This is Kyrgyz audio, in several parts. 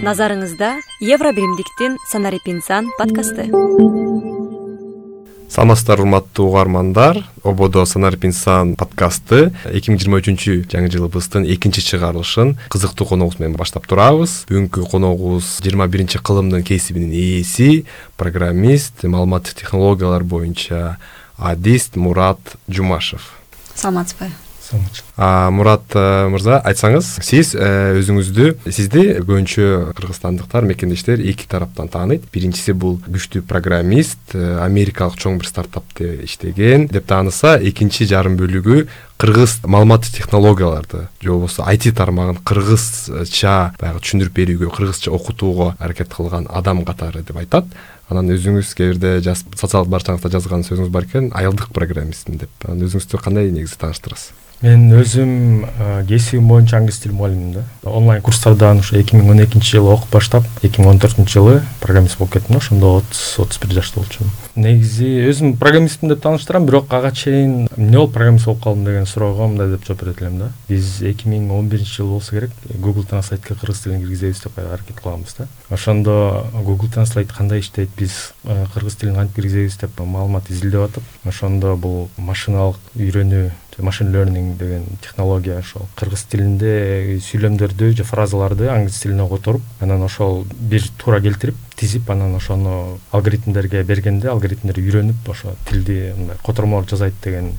назарыңызда евро биримдиктин санарип инсан подкасты. Саламатсыздарбы урматтуу угармандар. Ободо санарип инсан подкасты эки миң жыйырма үчүнчү жаңы жылыбыздын экинчи чыгарылышын кызыктуу коногубуз менен баштап турабыз. Бүгүнкү коногубуз жыйырма биринчи кылымдын кесибинин ээси программист маалыматтык технологиялар боюнча адист мурат жумашев. Саламатсызбы мурат э, мырза айтсаңыз сиз э, өзүңүздү сизди көбүнчө кыргызстандыктар мекендештер эки тараптан тааныйт. Биринчиси бул күчтүү программист э, америкалык чоң бир стартапте иштеген. Деп тааныса экинчи жарым бөлүгү кыргыз маалыматтык технологияларды же болбосо айти тармагын кыргызча баягы түшүндүрүп берүүгө кыргызча окутууга аракет кылган адам катары деп айтат. Анан өзүңүз кээ бирде социалдык барчаңызда жазган сөзүңүз бар экен аялдык программистмин деп. Анан өзүңүздү кандай негизи тааныштырасыз мен өзүм кесибим боюнча англис тил мугалиммин да. Онлайн курстардан ушу эки миң он экинчи жылы окуп баштап эки миң он төртүнчү жылы программист болуп кеттим да. Ошондо отуз отуз бир жашта болчумун. Негизи өзүм программистмин деп тааныштырам бирок ага чейин эмне болуп программист болуп калдым деген суроого мындай деп жооп берет элем да. Биз эки миң он биринчи жылы болсо керек google транslateке кыргыз тилин киргизебиз деп аракет кылганбыз да. Ошондо google translate кандай иштейт биз кыргыз тилин кантип киргизебиз деп маалымат изилдеп атып ошондо бул машиналык үйрөнүү машин learning деген технология ошол кыргыз тилинде сүйлөмдөрдү же фразаларды англис тилине которуп анан ошол бир туура келтирип тизип анан ошону алгоритмдерге бергенде алгоритмдер үйрөнүп ошо тилди мындай котормолор жасайт деген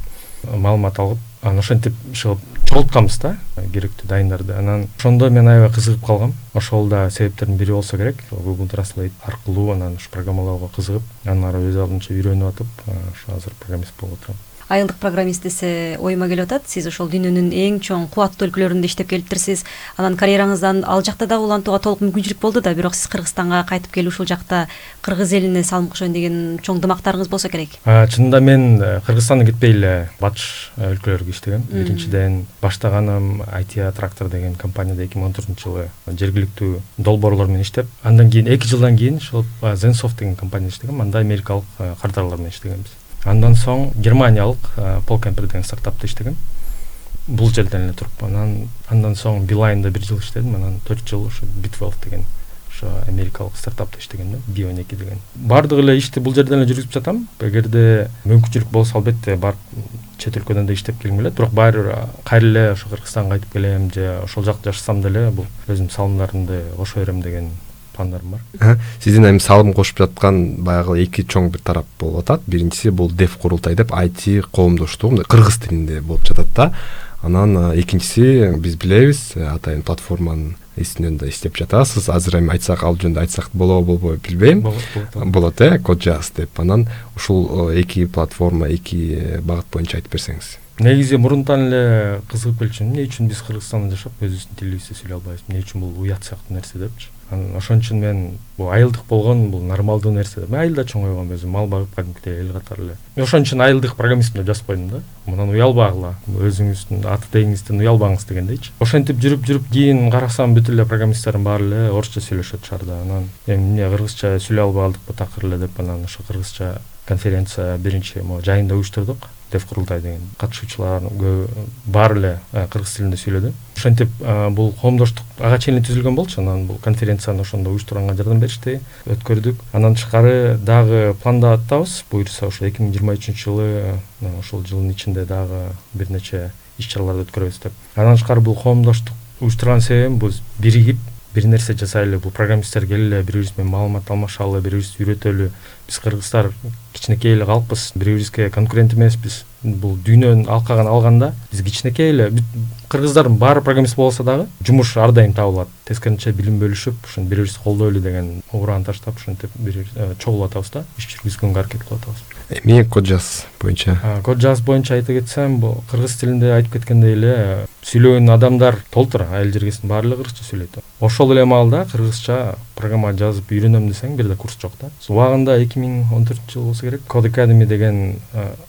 маалымат алып анан ошентип иши кылып чогултканбыз да керектүү дайындарды. Анан ошондо мен аябай кызыгып калгам. Ошол да себептердин бири болсо керек. Google translate аркылуу анан ушу программалоого кызыгып андан ары өз алдынча үйрөнүп атып ошо азыр программист болуп отурам айылдык программист десе оюма келип атат. Сиз ошол дүйнөнүн эң чоң кубаттуу өлкөлөрүндө иштеп келиптирсиз анан карьераңыздан ал жакта дагы улантууга толук мүмкүнчүлүк болду да бирок сиз кыргызстанга кайтып келип ушул жакта кыргыз элине салым кошоюн деген чоң дымактарыңыз болсо керек. Чынында мен э, кыргызстандан кетпей эле батыш э, өлкөлөргө иштегем. Биринчиден баштаганым айти трактор деген компанияда эки миң он төртүнчү жылы жергиликтүү долбоорлор менен иштеп андан кийин эки жылдан кийин ушул zensoft деген компанияда иштегем. Анда америкалык э, кардарлар менен иштегенбиз андан соң германиялык полкемпер деген стартапта иштегем. Бул жерден эле туруп анан андан соң билайнда бир жыл иштедим. Анан төрт жыл ушу bitwelf деген ошо америкалык стартапта иштегем да би он эки деген. Баардык эле ишти бул жерден эле жүргүзүп жатам. Эгерде мүмкүнчүлүк болсо албетте барып чет өлкөдөн да иштеп келгим келет. Бирок баары бир кайра эле ошо кыргызстанга кайтып келем же ошол жакта жашасам деле бул өзүмдүн салымдарымды кошо берем деген пландарым бар. Сиздин эми салым кошуп жаткан баягы эки чоң бир тарап болуп атат. Биринчиси бул дев курултай деп айти коомдоштугу мындай кыргыз тилинде болуп жатат да. Анан экинчиси биз билебиз атайын платформанын исинен да иштеп жатасыз. Азыр эми айтсак ал жөнүндө айтсак болобу болбойбу билбейм. Болот болот э код жаз деп. Анан ушул эки платформа эки багыт боюнча айтып берсеңиз негизи мурунтан эле кызыгып келчүмүн. Эмне үчүн биз кыргызстанда жашап өзүбүздүн тилибизди сүйлөй албайбыз? Эмне үчүн бул уят сыяктуу нерсе депчи? Анан ошон үчүн мен бул айылдык болгон бул нормалдуу нерсе мен айылда чоңойгом өзүм? Мал багып кадимкидей эл катары эле. Ошон үчүн айылдык программистмин деп жазып койдум да. Мындан уялбагыла. Өзүңүздүн аты тегиңизден уялбаңыз дегендейчи. Ошентип жүрүп жүрүп кийин карасам бүт эле программисттердин баары эле орусча сөйлөшөт шаарда. Анан эми эмне кыргызча сүйлөй албадыкпы такыр эле деп анан ошо кыргызча конференция биринчи могу жайында уюштурдук дев курултай деген катышуучулардын көбү баары эле э, кыргыз тилинде сүйлөдү. Ошентип э, бул коомдоштук ага чейин түзүлгөн болчу анан бул конференцияны ошондо уюштурганга жардам беришти өткөрдүк. Андан тышкары дагы планда атабыз. Буюрса ошо эки миң жыйырма үчүнчү жылы э, ушул жылдын ичинде дагы бир нече иш чараларды өткөрөбүз деп. Андан тышкары бул коомдоштук уюштурган себебим бул биригип бир нерсе жасайлы бул программисттер келели бири бирибиз менен маалымат алмашалы бири бирибизди үйрөтөлү биз кыргыздар кичинекей эле калкпыз бири бирибизге конкурент эмеспиз. Бул дүйнөнүн алкагын алганда биз кичинекей эле бүт кыргыздардын баары программист болбосо дагы жумуш ар дайым табылат. Тескерисинче билим бөлүшүп ошентип бири бирибизди колдойлу деген урааны таштап ошентип бири бир чогулуп атабыз да. Иш жүргүзгөнгө аракет кылып атабыз. Эмне код жаз боюнча? Код жазыш боюнча айта кетсем бул кыргыз тилинде айтып кеткендей эле сүйлөгөн адамдар толтур айыл жергесинин баары эле кыргызча сүйлөйт. Ошол эле маалда кыргызча программа жазып үйрөнөм десең бир да курс жок да. Убагында эки миң он төртүнчү жылы болсо керек код академи деген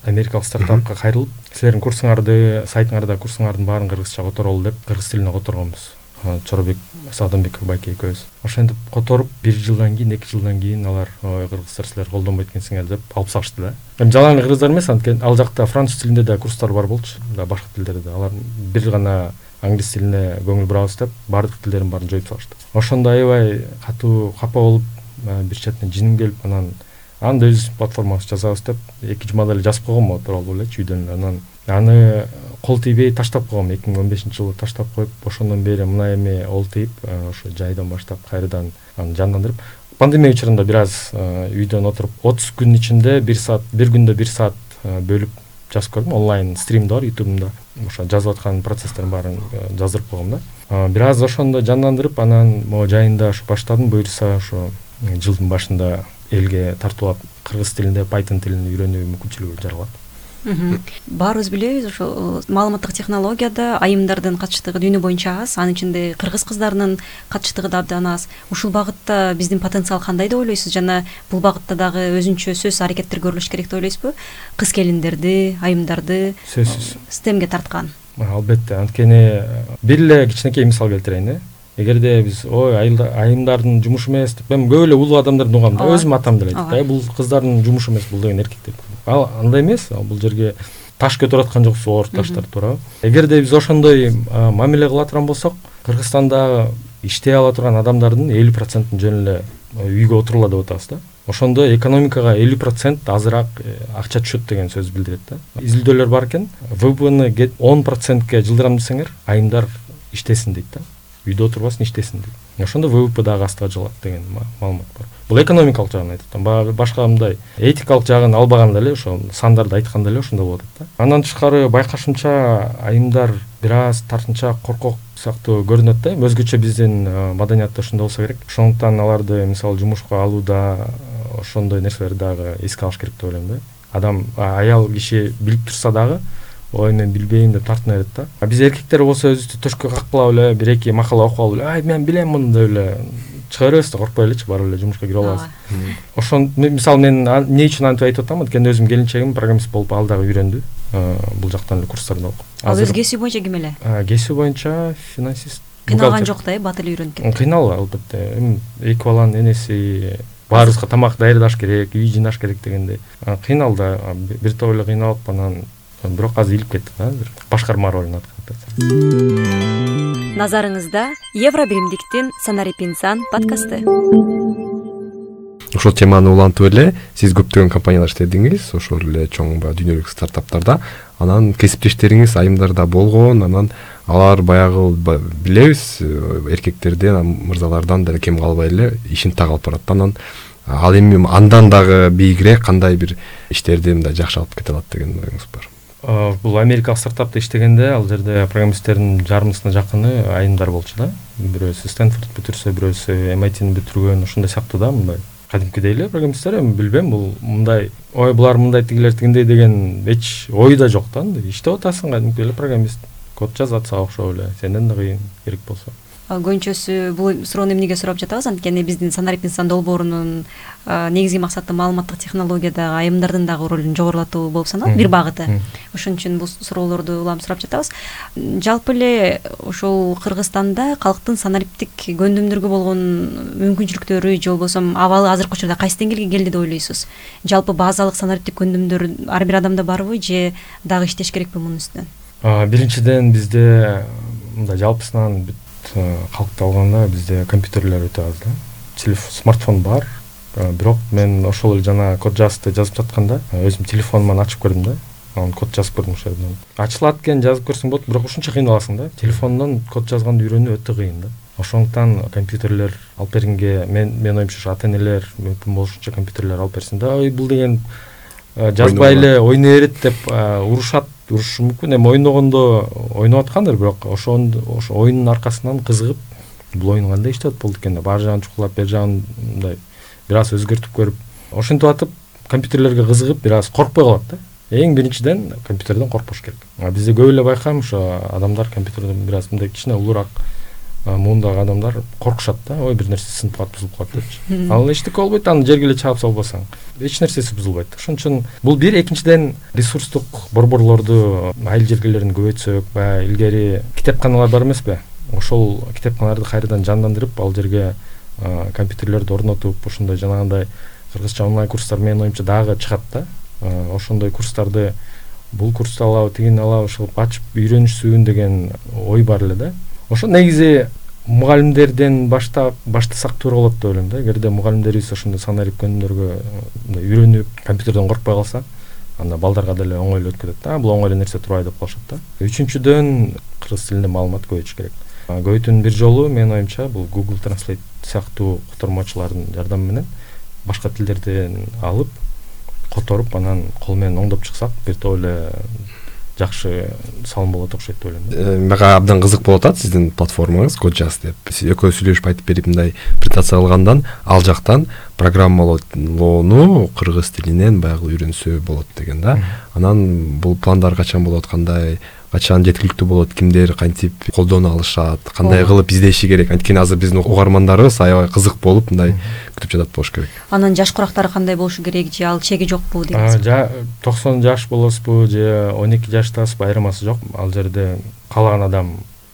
америкалык стартапка кайрылып силердин курсуңарды сайтыңарда курсуңардын баарын кыргызча которолу деп кыргыз тилине которгонбуз чоробек сагдамбеков байке экөөбүз ошентип которуп бир жылдан кийин эки жылдан кийин алар ой кыргыздар силер колдонбойт экенсиңер деп алып салышты да. Эми жалаң кыргыздар эмес анткени ал жакта француз тилинде да курстар бар болчу башка тилдерде алар бир гана англис тилине көңүл бурабыз деп баардык тилдердин баарын жоюп салышты ошондо аябай катуу капа болуп бир четинен жиним келип анан аны да өзүбүздүн платформабызга жазабыз деп эки жумада эле жазып койгом тууралуу элечи үйдөн эле анан аны кол тийбей таштап койгом эки миң он бешинчи жылы таштап коюп ошондон бери мына эми олтуйп ошо жайдан баштап кайрадан аны жандандырып пандемия учурунда бир аз үйдөн отуруп отуз күн ичинде бир саат бир күндө бир саат бөлүп жазып көрдүм. Онлайн стрим да бар ютубумда ошо жазып аткан процесстердин баарын жаздырып койгом да. Бир аз ошондо жандандырып анан могу жайында ошо баштадым. Буюрса ошо жылдын башында элге тартуулап кыргыз тилинде пайтон тилин үйрөнүү мүмкүнчүлүгү жаралат баарыбыз билебиз ошо э, маалыматтык технологияда айымдардын катыштыгы дүйнө боюнча аз анын ичинде кыргыз кыздарынын катыштыгы да абдан аз. Ушул багытта биздин потенциал кандай деп ойлойсуз жана бул багытта дагы өзүнчө сөзсүз аракеттер көрүлүш керек деп ойлойсузбу? Кыз келиндерди айымдарды сөзсүз. стемге тарткан. Албетте. Анткени э, бир эле кичинекей мисал келтирейин э. Эгерде биз ой айымдардын жумушу эмес деп эми көп эле улуу адамдарды угам да өзүмдүн атам деле айтат бул кыздардын жумушу эмес бул деген эркектер ал андай эмес бул жерге таш көтөрүп аткан жокпуз оор таштарды туурабы. Эгерде биз ошондой мамиле кыла турган болсок кыргызстанда иштей ала турган адамдардын элүү процентин жөн эле үйгө отурула деп атабыз да. Ошондо экономикага элүү процент азыраак э, акча түшөт деген сөздү билдирет да. Изилдөөлөр бар экен ввпны он процентке жылдырам десеңер айымдар иштесин дейт да. Үйдө отурбасын иштесин дейт ошондо ввп дагы астыга жыгылат деген маалымат бар. Бул экономикалык жагын айтып атам. Баягы башка мындай этикалык жагын албаганда эле ошо сандарды айтканда эле ошондой болуп атат да. Андан тышкары байкашымча айымдар бир аз тартынчаак коркок сыяктуу көрүнөт да. Эми өзгөчө биздин маданиятта ошондой болсо керек. Ошондуктан аларды мисалы жумушка алууда ошондой нерселерди дагы эске алыш керек деп ойлойм да. Адам аял киши билип турса дагы ой мен билбейм деп тартына берет да. А биз эркектер болсо өзүбүздү төшкө каккылап эле бир эки макала окуп алып эле ай мен билем муну деп эле чыга беребиз да коркпой элечи барып эле жумушка кирип алабыз ошон мисалы мен эмне үчүн антип айтып атам? Анткени өзүмдүн келинчегим программист болуп ал дагы үйрөндү бул жактан эле курстардан окуп. Ал өзү кесиби боюнча ким эле? Кесиби боюнча финансист кыйналган жок да э бат эле үйрөнүп кетти кыйналган албетте. Эми эки баланын энеси баарыбызга тамак даярдаш керек үй жыйнаш керек дегендей кыйналды бир топ эле кыйналып анан бирок азыр илип кетти да башкарма ролун аткарып атат. Назарыңызда евро биримдиктин санарип инсан подкасты. Ошол теманы улантып эле сиз көптөгөн компанияларда иштедиңиз. Ошол эле чоң баягы дүйнөлүк стартаптарда. Анан кесиптештериңиз айымдар да болгон. Анан алар баягы билебиз эркектерден мырзалардан деле кем калбай эле ишин так алып барат да. Анан ал эми андан дагы бийигирээк кандай бир иштерди мындай жакшы алып кете алат деген оюңуз бар бул америкалык стартапта иштегенде ал жерде программисттердин жарымысына жакыны айымдар болчу да. Бирөөсү стенфорд бүтүрсө бирөөсү эмайтини бүтүргөн ошондой сыяктуу да мындай кадимкидей эле программисттер. Эми билбейм бул мындай ой булар мындай тигилер тигиндей деген эч ой да жок да. Мындай иштеп атасың кадимкидей эле программист. Код жазат сага окшоп эле сенден да кыйын керек болсо көбүнчөсү бул суроону эмнеге сурап жатабыз? Анткени биздин санарип инсан долбоорунун негизги максаты маалыматтык технологиядагы айымдардын дагы ролун жогорулатуу болуп саналат бир багыты. Ошон үчүн бул суроолорду улам сурап жатабыз. Жалпы эле ошол кыргызстанда калктын санариптик көндүмдөргө болгон мүмкүнчүлүктөрү же болбосо абалы азыркы учурда кайсы деңгээлге келди деп ойлойсуз? Жалпы базалык санариптик көндүмдөр ар бир адамда барбы же дагы иштеш керекпи мунун үстүнөн? Биринчиден бизде мындай жалпысынан калкты алганда бизде компьютерлер өтө аз да. Смартфон бар. Бирок мен ошол эле жана код жазды жазып жатканда өзүм телефонуман ачып көрдүм да. Анан код жазып көрдүм ошол жерден. Ачылат экен жазып көрсөң болот бирок ушунча кыйналасың да. Телефондон код жазганды үйрөнүү өтө кыйын да. Ошондуктан компьютерлер алып бергенге мен менин оюмча ушу ата энелер мүмкүн болушунча компьютерлер алып берсин да. Ой бул деген жазбай эле ойной берет деп урушат урушу мүмкүн. Эми ойногондо ойноп аткандыр бирок ошон ошо оюндун аркасынан кызыгып бул оюн кандай иштеп болот экен деп ар жагын чукулап бери жагын мындай бир аз өзгөртүп көрүп ошентип атып компьютерлерге кызыгып бир аз коркпой калат да? Эң биринчиден компьютерден коркпош керек. Бизде көп эле байкайм ошо адамдар компьютерден бир аз мындай кичине улуураак муундагы адамдар коркушат да ой бир нерсе сынып калат бузулуп калат депчи ал эчтеке болбойт аны жерге эле чаап салбасаң эч нерсеси бузулбайт ошон үчүн бул бир экинчиден ресурстук борборлорду айыл жергелерин көбөйтсөк баягы илгери китепканалар бар эмеспи ошол китепканаларды кайрадан жандандырып ал жерге компьютерлерди орнотуп ушундай жанагындай кыргызча онлайн курстар менин оюмча дагы чыгат да. Ошондой курстарды бул курсту алабы тигини алабы ушул ачып үйрөнүшсүн деген ой бар эле да ошо негизи мугалимдерден баштап баштасак туура болот деп ойлойм да. Эгерде мугалимдерибиз көөнүмдөргө мындай үйрөнүп компьютерден коркпой калса анда балдарга деле оңойлуу өткөрөт да. Бул оңой эле нерсе турбайбы деп калышат да. Үчүнчүдөн кыргыз тилинде маалымат көбөйтүш керек. Көбөйтүүнүн бир жолу менин оюмча бул google translate сыяктуу котормочулардын жардамы менен башка тилдерден алып которуп анан кол менен оңдоп чыксак бир топ эле жакшы салым болот окшойт деп ойлойм э, мага абдан кызык болуп атат сиздин платформаңыз код жаз деп. Сиз экөөбүз сүйлөшүп айтып берип мындай презентация кылгандан ал жактан программалоону кыргыз тилинен баягы үйрөнсө болот деген да. Анан бул пландар качан болот кандай качан жеткиликтүү болот кимдер кантип колдоно алышат кандай кылып издеши керек? Анткени азыр биздин угармандарыбыз аябай кызык болуп мындай күтүп жатат болуш керек. Анан жаш курактары кандай болушу керек же ал чеги жокпу дейсиз токсон жаш болосузбу же он эки жаштасызбы айырмасы жок. Ал жерде каалаган адам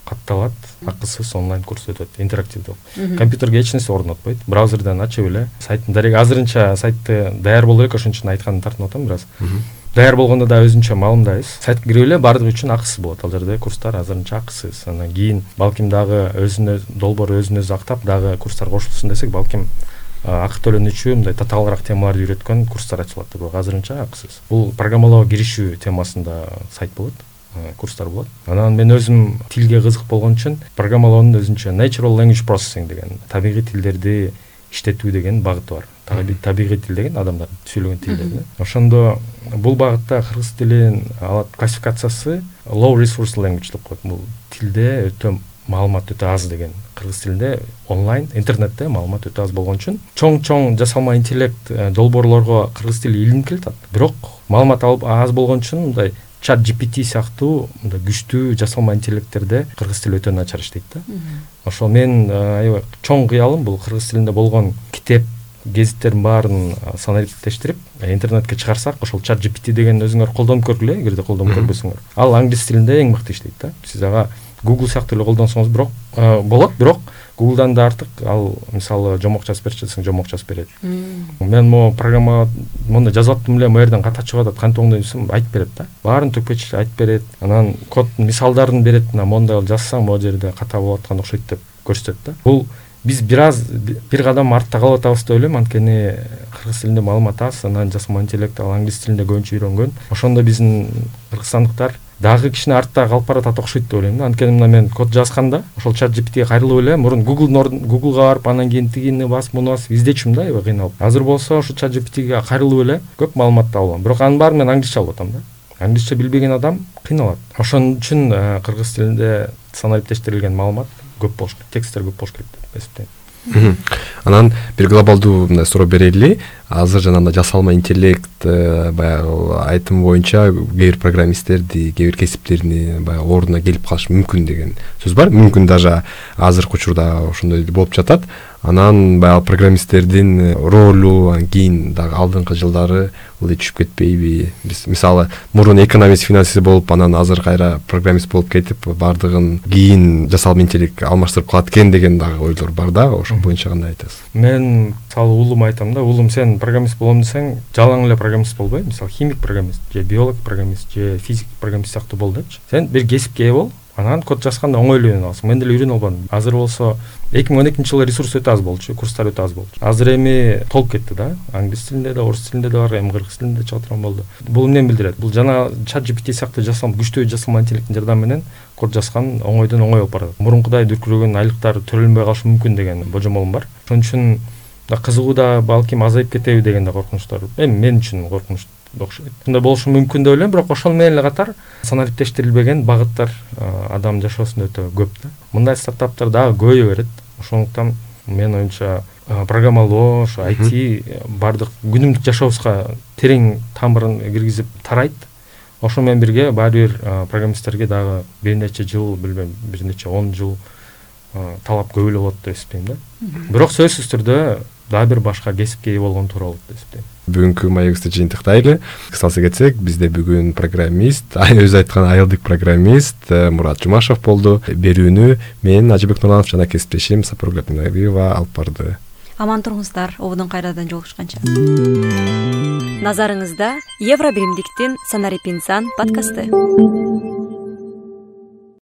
катталат акысыз онлайн курс өтөт интерактивдүү компьютерге эч нерсе орнотпойт. Браузерден ачып эле сайттын дареги азырынча сайтты даяр боло элек ошон үчүн айтканын тартынып атам бир аз даяр болгондо дагы өзүнчө маалымдайбыз. Сайтка кирип эле баардыгы үчүн акысыз болот. Ал жерде курстар азырынча акысыз. Анан кийин балким дагы өзү долбоор өзүн өзү актап дагы курстар кошулсын десек балким акы төлөнүүчү мындай татаалыраак темаларды үйрөткөн курстар ачылат бирок азырынча акысыз. Бул программалоого киришүү темасында сайт болот курстар болот. Анан мен өзүм тилге кызык болгон үчүн программалоонун өзүнчө natural language processing деген табигый тилдерди иштетүү деген багыты бар табигый тил деген адамдардын сүйлөгөн тилдери ошондо бул багытта кыргыз тилин классификациясы low resource language деп коет. Бул тилде өтө маалымат өтө аз деген кыргыз тилинде онлайн интернетте маалымат өтө аз болгон үчүн чоң чоң жасалма интеллект э, долбоорлорго кыргыз тили илинип келатат. Бирок маалымат аз болгон үчүн мындай чат gpt сыяктуу мындай күчтүү жасалма интеллекттерде кыргыз тили өтө начар иштейт да. Ошол менин э, аябай чоң кыялым бул кыргыз тилинде болгон китеп гезиттердин баарын санариптештирип интернетке чыгарсак ошол чат gpt дегенди өзүңөр колдонуп көргүлө эгерде колдонуп көрбөсөңөр ал англис тилинде эң мыкты иштейт да. Сиз ага google сыяктуу эле колдонсоңуз бирок болот бирок гуглдан да артык. Ал мисалы жомок жазып берчи десең жомок жазып берет. Мен могу программа мондай жазып аттым эле могу жерден ката чыгып атат кантип оңдойм десем айтып берет да. Баарын төкпөй айтып берет. Анан коддун мисалдарын берет. Мына моундай жазсаң могу жерде ката болуп атканы окшойт деп көрсөтөт да. Бул биз бир аз бир кадам артта калып атабыз деп ойлойм. Анткени кыргыз тилинде маалымат аз анан жасалма интеллект ал англис тилинде көбүнчө үйрөнгөн. Ошондо биздин кыргызстандыктар дагы кичине артта калып баратат окшойт деп ойлойм да. Анткени мына мен код жазганда ошол чат gptге кайрылып эле мурун гуглдун ордуна гуглга барып анан кийин тигини басып муну басып издечүмүн да аябай кыйналып. Азыр болсо ошо чат gptге кайрылып эле көп маалыматты алып алам бирок анын баарын мен англисче алып атам да. Англисче билбеген адам кыйналат. Ошон үчүн э, кыргыз тилинде санариптештирилген маалымат көп болуш керек тексттер көп болуш керек деп эсептейм. Анан бир глобалдуу мындай суроо берели. Азыр жанагындай жасалма интеллект э, баягы айтымы боюнча кээ бир программисттерди кээ бир кесиптерни баягы ордуна келип калышы мүмкүн деген сөз бар. Мүмкүн даже азыркы учурда ошондой болуп жатат анан баягы программисттердин ролу кийин дагы алдыңкы жылдары ылдый түшүп кетпейби. Биз мисалы мурун экономист финансист болуп анан азыр кайра программист болуп кетип баардыгын кийин жасалма интеллект алмаштырып калат экен деген дагы ойлор бар да ошол боюнча кандай айтасыз? Мен мисалы уулума айтам да уулум сен программист болом десең жалаң эле программист болбой. Мисалы химик программист же биолог программист же физик программист сыяктуу бол депчи сен бир кесипке ээ бол анан код жазганда оңой эле үйрөнүп аласың. Мен деле үйрөнүп албадым. Азыр болсо эки миң он экинчи жылы ресурс өтө аз болчу курстар өтө аз болчу. Азыр эми толуп кетти да. Англис тилинде да орус тилинде да бар эми кыргыз тилинде чыга турган болду. Бул эмнени билдирет? Бул жана чат gpt сыяктуу жасалма күчтүү жасалма интеллекттин жардамы менен код жазган оңойдон оңой болуп баратат мурункудай дүркүрөгөн айлыктар төлөнбөй калышы мүмкүн деген божомолум бар. Ошон үчүн кызыгуу да балким азайып кетеби деген да коркунучтар. Эми мен үчүн коркунуч окшойт ушундай болушу мүмкүн деп ойлойм бирок ошону менен эле катар санариптештирилбеген багыттар адам жашоосунда өтө көп да. Мындай стартаптар дагы көбөйө берет. Ошондуктан менин оюмча программалоо ошо айти баардык күнүмдүк жашообузга терең тамырын киргизип тарайт. Ошо менен бирге баары бир программисттерге дагы бир нече жыл билбейм бир нече он жыл талап көп эле болот деп эсептейм да. Бирок сөзсүз түрдө дагы бир башка кесипке ээ болгон туура болот деп эсептейм бүгүнкү маегибизди жыйынтыктайлы кысаласа кетсек бизде бүгүн программист өзү айткан айылдык программист э, мурат жумашев болду. Берүүнү мен ажыбек нурланов жана кесиптешим сапаргүл абдинабиева алып барды. Аман туруңуздар. Ободон кайрадан жолугушканча. Назарыңызда евробиримдиктин санарип инсан подкасты